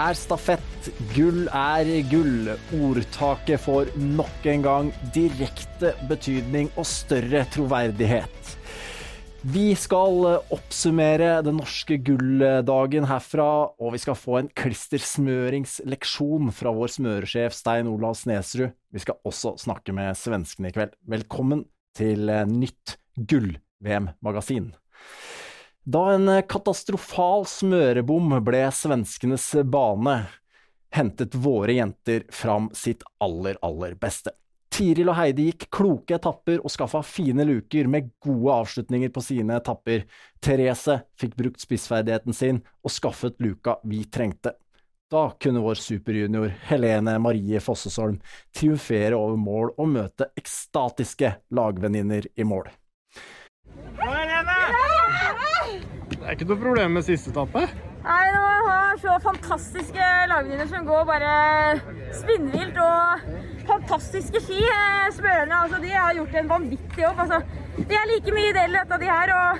Er stafett, gull er gull. Ordtaket får nok en gang direkte betydning og større troverdighet. Vi skal oppsummere den norske gulldagen herfra, og vi skal få en klistersmøringsleksjon fra vår smøresjef Stein Olav Snesrud. Vi skal også snakke med svenskene i kveld. Velkommen til nytt Gull-VM-magasin. Da en katastrofal smørebom ble svenskenes bane, hentet våre jenter fram sitt aller, aller beste. Tiril og Heidi gikk kloke etapper og skaffa fine luker med gode avslutninger på sine etapper. Therese fikk brukt spissferdigheten sin og skaffet luka vi trengte. Da kunne vår superjunior Helene Marie Fossesholm triumfere over mål og møte ekstatiske lagvenninner i mål. Det er ikke noe problem med siste etappe? Nei, nå har har så fantastiske lagvenninner som går bare spinnvilt og fantastiske ski. eh, Smørerne altså, de har gjort en vanvittig jobb. Altså, de er like mye del i dette, de her. Og,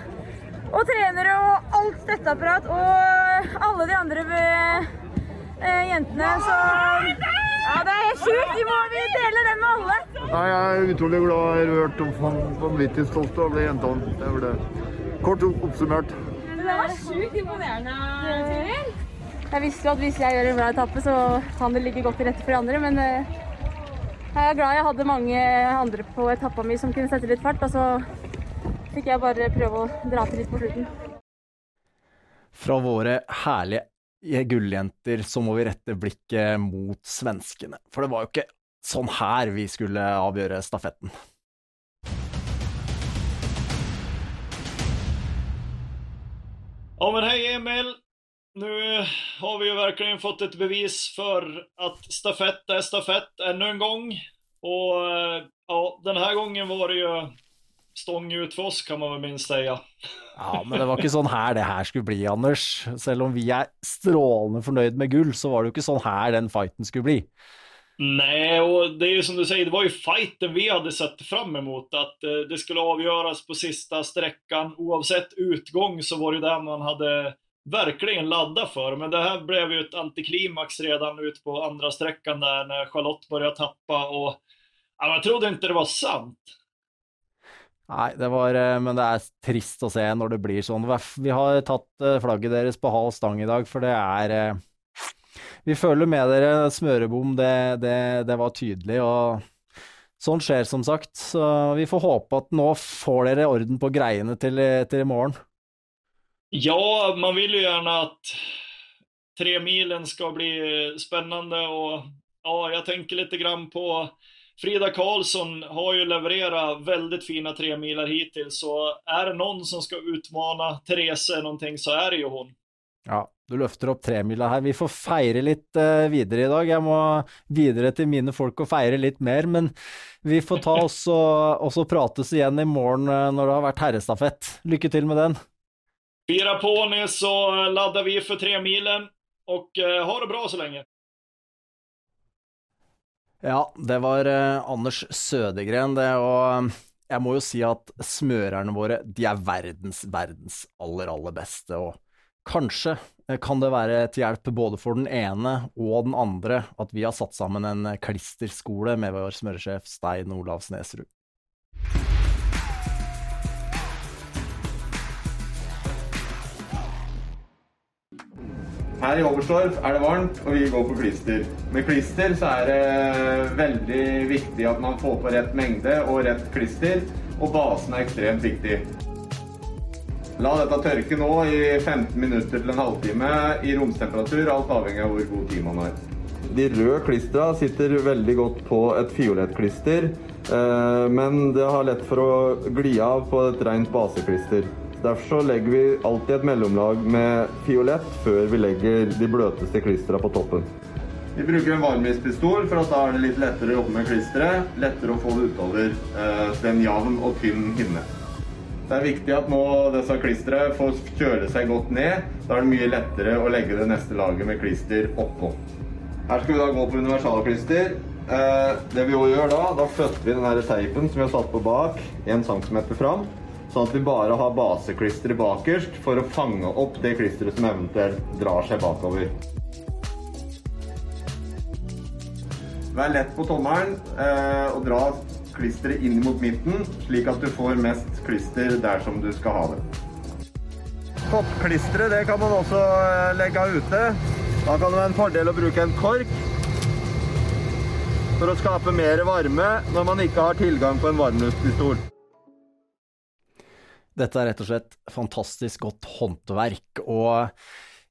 og trenere og alt støtteapparat og alle de andre eh, jentene. Så ja, det er helt sjukt. Vi må vi dele den med alle. Nei, jeg er utrolig glad, rørt og om vanvittig stolt over de jentene. Det var det. Kort oppsummert. Det var sjukt imponerende, Tiril. Jeg visste jo at hvis jeg gjør en bra etappe, så kan det ligge godt til rette for de andre, men eh, jeg er glad jeg hadde mange andre på etappa mi som kunne sette litt fart, og så fikk jeg bare prøve å dra til litt på slutten. Fra våre herlige gulljenter så må vi rette blikket mot svenskene. For det var jo ikke sånn her vi skulle avgjøre stafetten. Ja men hej Emil! Nu har vi ju verkligen fått ett bevis för att stafett är stafett ännu en gång. Och eh, ja, den här gången var det ju stång ut för oss kan man väl minst säga. Ja, men det var ikke sånn her det her skulle bli, Anders. Selv om vi er strålende fornøyd med gull, så var det jo ikke sånn her den fighten skulle bli. Nej, och det är ju som du säger, det var ju fighten vi hade sett fram emot. Att eh, det skulle avgöras på sista sträckan. Oavsett utgång så var det där man hade verkligen laddat för. Men det här blev ju ett antiklimax redan ut på andra sträckan där när Charlotte började tappa. Och ja, man trodde inte det var sant. Nei, det var eh, Men det er trist å se når det blir sånn. Vi har tatt eh, flagget deres på halv stang i dag, for det er Vi føler med dere. Smørebom, det, det, det var tydelig, og sånn skjer som sagt. Så vi får håpe at nå får dere orden på greiene til, til i morgen. Ja, man vil jo gjerne at tremilen skal ska bli spennende. Og ja, jeg tenker litt grann på Frida Karlsson har jo levert veldig fine tremiler hittil. så er det noen som skal utmana Therese noe, så er det jo hun. Ja, du løfter opp tremila her. Vi får feire litt uh, videre i dag. Jeg må videre til mine folk og feire litt mer, men vi får ta oss og, og så prates igjen i morgen uh, når det har vært herrestafett. Lykke til med den. Fira på ni så lader vi for tre Og och eh, ha det bra så lenge. Ja, det var eh, Anders Sødegren, det, og eh, jeg må jo si at smørerne våre, de er verdens, verdens aller, aller beste, og kanskje eh, kan det være til hjelp både for den ene og den andre at vi har satt sammen en klisterskole med vår smøresjef Stein Olav Snesrud. Her i Overstorp er det varmt, og vi går på klister. Med klister så er det veldig viktig at man får på rett mengde og rett klister, og basen er ekstremt viktig. La dette tørke nå i 15 minutter til en halvtime i romstemperatur, alt avhengig av hvor god tid man har. De røde klistra sitter veldig godt på et fiolettklister, eh, men det har lett for å gli av på et rent baseklister. Derfor så legger vi alltid et mellomlag med fiolett før vi legger de bløteste klistra på toppen. Vi bruker en varmlistpistol, for at da er det litt lettere å jobbe med klisteret. Lettere å få det utover den til en jevn og tynn hinne. Det er viktig at nå disse klistrene får kjøle seg godt ned. Da er det mye lettere å legge det neste laget med klister oppå. Her skal vi da gå på universalklister. Eh, det vi gjør da, da flytter vi denne teipen som vi har satt på bak, 1 cm fram. sånn at vi bare har baseklisteret bakerst for å fange opp det klisteret som eventuelt drar seg bakover. Vær lett på tommelen eh, og dra klisteret inn mot midten, slik at du får mest klister der som du skal ha det. Toppklisteret det kan man også eh, legge ute. Da kan det være en fordel å bruke en kork for å skape mer varme når man ikke har tilgang på en varmluftpistol. Dette er rett og slett fantastisk godt håndverk, og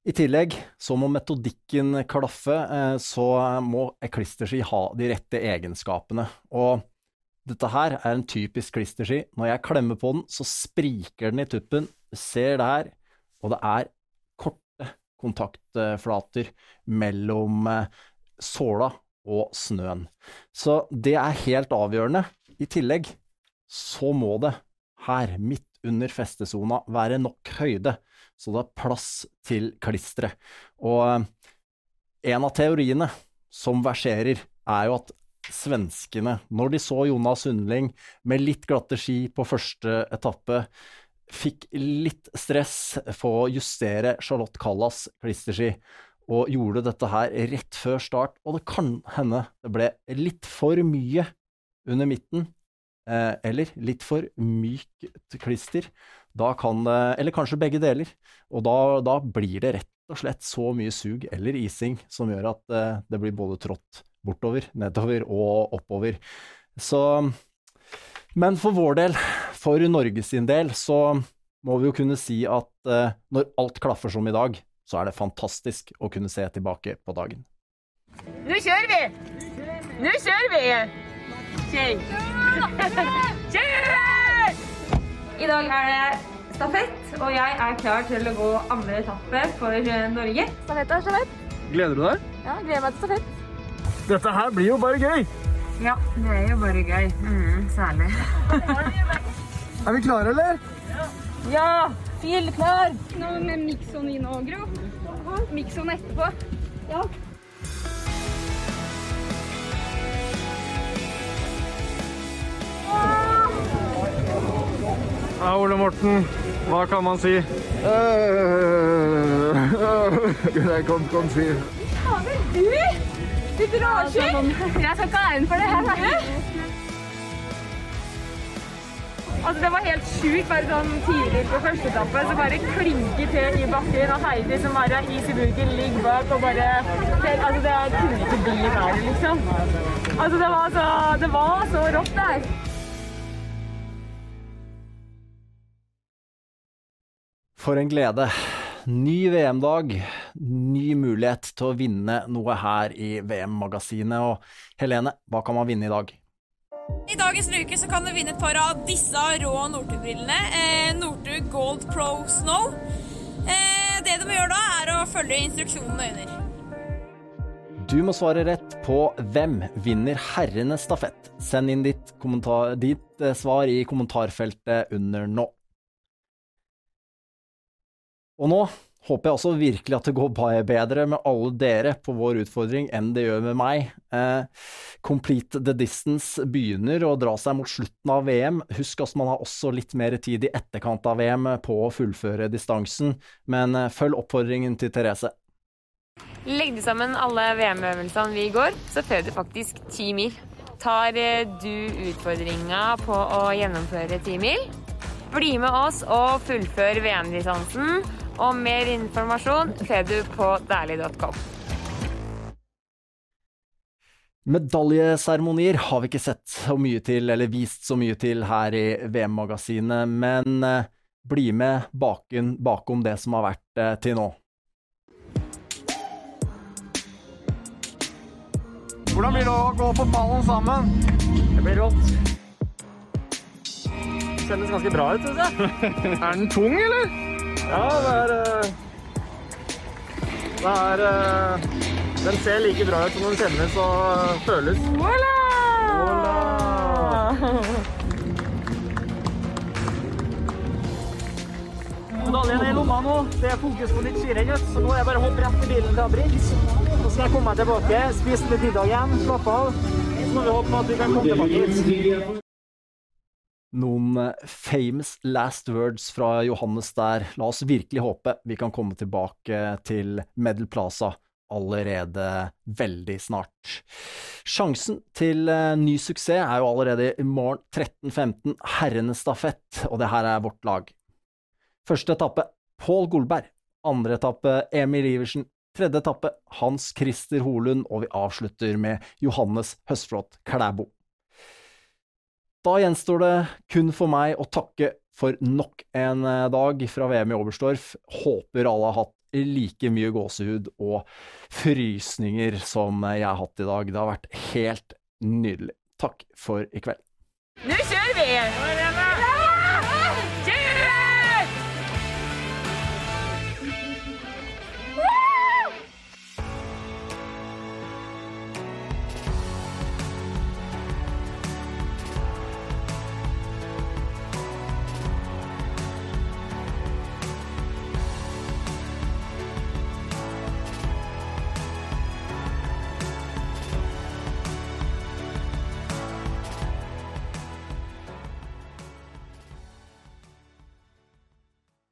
i tillegg så må metodikken klaffe, eh, så må ei klisterski ha de rette egenskapene. Og dette her er en typisk klisterski. Når jeg klemmer på den, så spriker den i tuppen. Du ser det her, og det er korte kontaktflater mellom eh, såla og snøen. Så det er helt avgjørende. I tillegg så må det her, midt under festesona, være nok høyde, så det er plass til klisteret. Og eh, en av teoriene som verserer, er jo at svenskene, når de så Jonas Sundling med litt glatte ski på første etappe, fikk litt stress for å justere Charlotte Callas klisterski og gjorde dette her rett før start, og det kan hende det ble litt for mye under midten, eh, eller litt for mykt klister. Da kan det, eller kanskje begge deler, og da, da, blir det rett og slett så mye sug eller ising som gjør at eh, det blir både trått bortover, nedover og oppover. Så Men for vår del, for Norges sin del, så må vi jo kunne si at eh, når alt klaffer som i dag, så er det fantastisk å kunne se tilbake på dagen. Nå kjører vi! Nå kjører vi! Kjør! Kjør! I dag er det stafett, og jeg er klar til å gå andre etappe for Norge. Stafett er stafett. Gleder du deg? Ja, gleder meg til stafett. Dette her blir jo bare gøy. Ja, det er jo bare gøy. Mm, særlig. er vi klare, eller? Ja! Fil klar. Nå med Mikson i nå, Gro. Mikson etterpå. Ja. Ja, Ole Morten, hva kan man si? Jeg kan, kom, si Fader, du! Du drar ikke! Jeg skal ikke ha æren for det. her. Altså, det var helt sjukt. Bare sånn tidlig på første etappe så bare klinker til i bakken. Og Heidi som bare har is i burken, ligger bak og bare Altså, det kunne ikke bli verre, liksom. Altså, det var så, det var så rått der. For en glede. Ny VM-dag, ny mulighet til å vinne noe her i VM-magasinet. Og Helene, hva kan man vinne i dag? I dagens luke så kan du vinne et par av disse rå Northug-brillene. Eh, Northug Gold Pro Snow. Eh, det du må gjøre da, er å følge instruksjonene under. Du må svare rett på hvem vinner herrenes stafett. Send inn ditt, ditt eh, svar i kommentarfeltet under nå. Og nå håper jeg også virkelig at det går bedre med alle dere på vår utfordring enn det gjør med meg. Eh, Complete the distance begynner å dra seg mot slutten av VM. Husk at man har også litt mer tid i etterkant av VM på å fullføre distansen, men eh, følg oppfordringen til Therese. Legg du sammen alle VM-øvelsene vi går, så fører du faktisk ti mil. Tar eh, du utfordringa på å gjennomføre ti mil? Bli med oss og fullfør VM-distansen og mer informasjon ser du på dæhlig.com. Medaljeseremonier har vi ikke sett så mye til, eller vist så mye til her i VM-magasinet, men eh, bli med baken, bakom det som har vært eh, til nå. Hvordan blir det å gå på pallen sammen? Det blir rått. Kjennes ganske bra ut, syns jeg. er den tung, eller? Ja, det er eh, Det er eh, Den ser like bra ut som den kjennes og føles. Voilà! Medaljen er i lomma nå. Det er fokus på nytt skirenn, så nå er jeg bare å hoppe rett i bilen til Abrix. Så skal jeg komme meg tilbake, spise litt middag igjen, slappe av. Så må vi håpe på at vi kan komme tilbake hit. Noen eh, famous last words fra Johannes der. La oss virkelig håpe vi kan komme tilbake til Medal Plaza allerede veldig snart. Sjansen til eh, ny suksess er jo allerede i morgen 13.15, herrenes stafett, og det her er vårt lag. Første etappe Pål Golberg. Andre etappe Emil Iversen. Tredje etappe Hans Christer Holund, og vi avslutter med Johannes Høstflot Klæbo. Da gjenstår det kun for meg å takke for nok en eh, dag fra VM i Oberstdorf. Håper alle har hatt like mye gåsehud og frysninger som jeg har hatt i dag. Det har vært helt nydelig. Takk for i kveld. Nå kjører vi!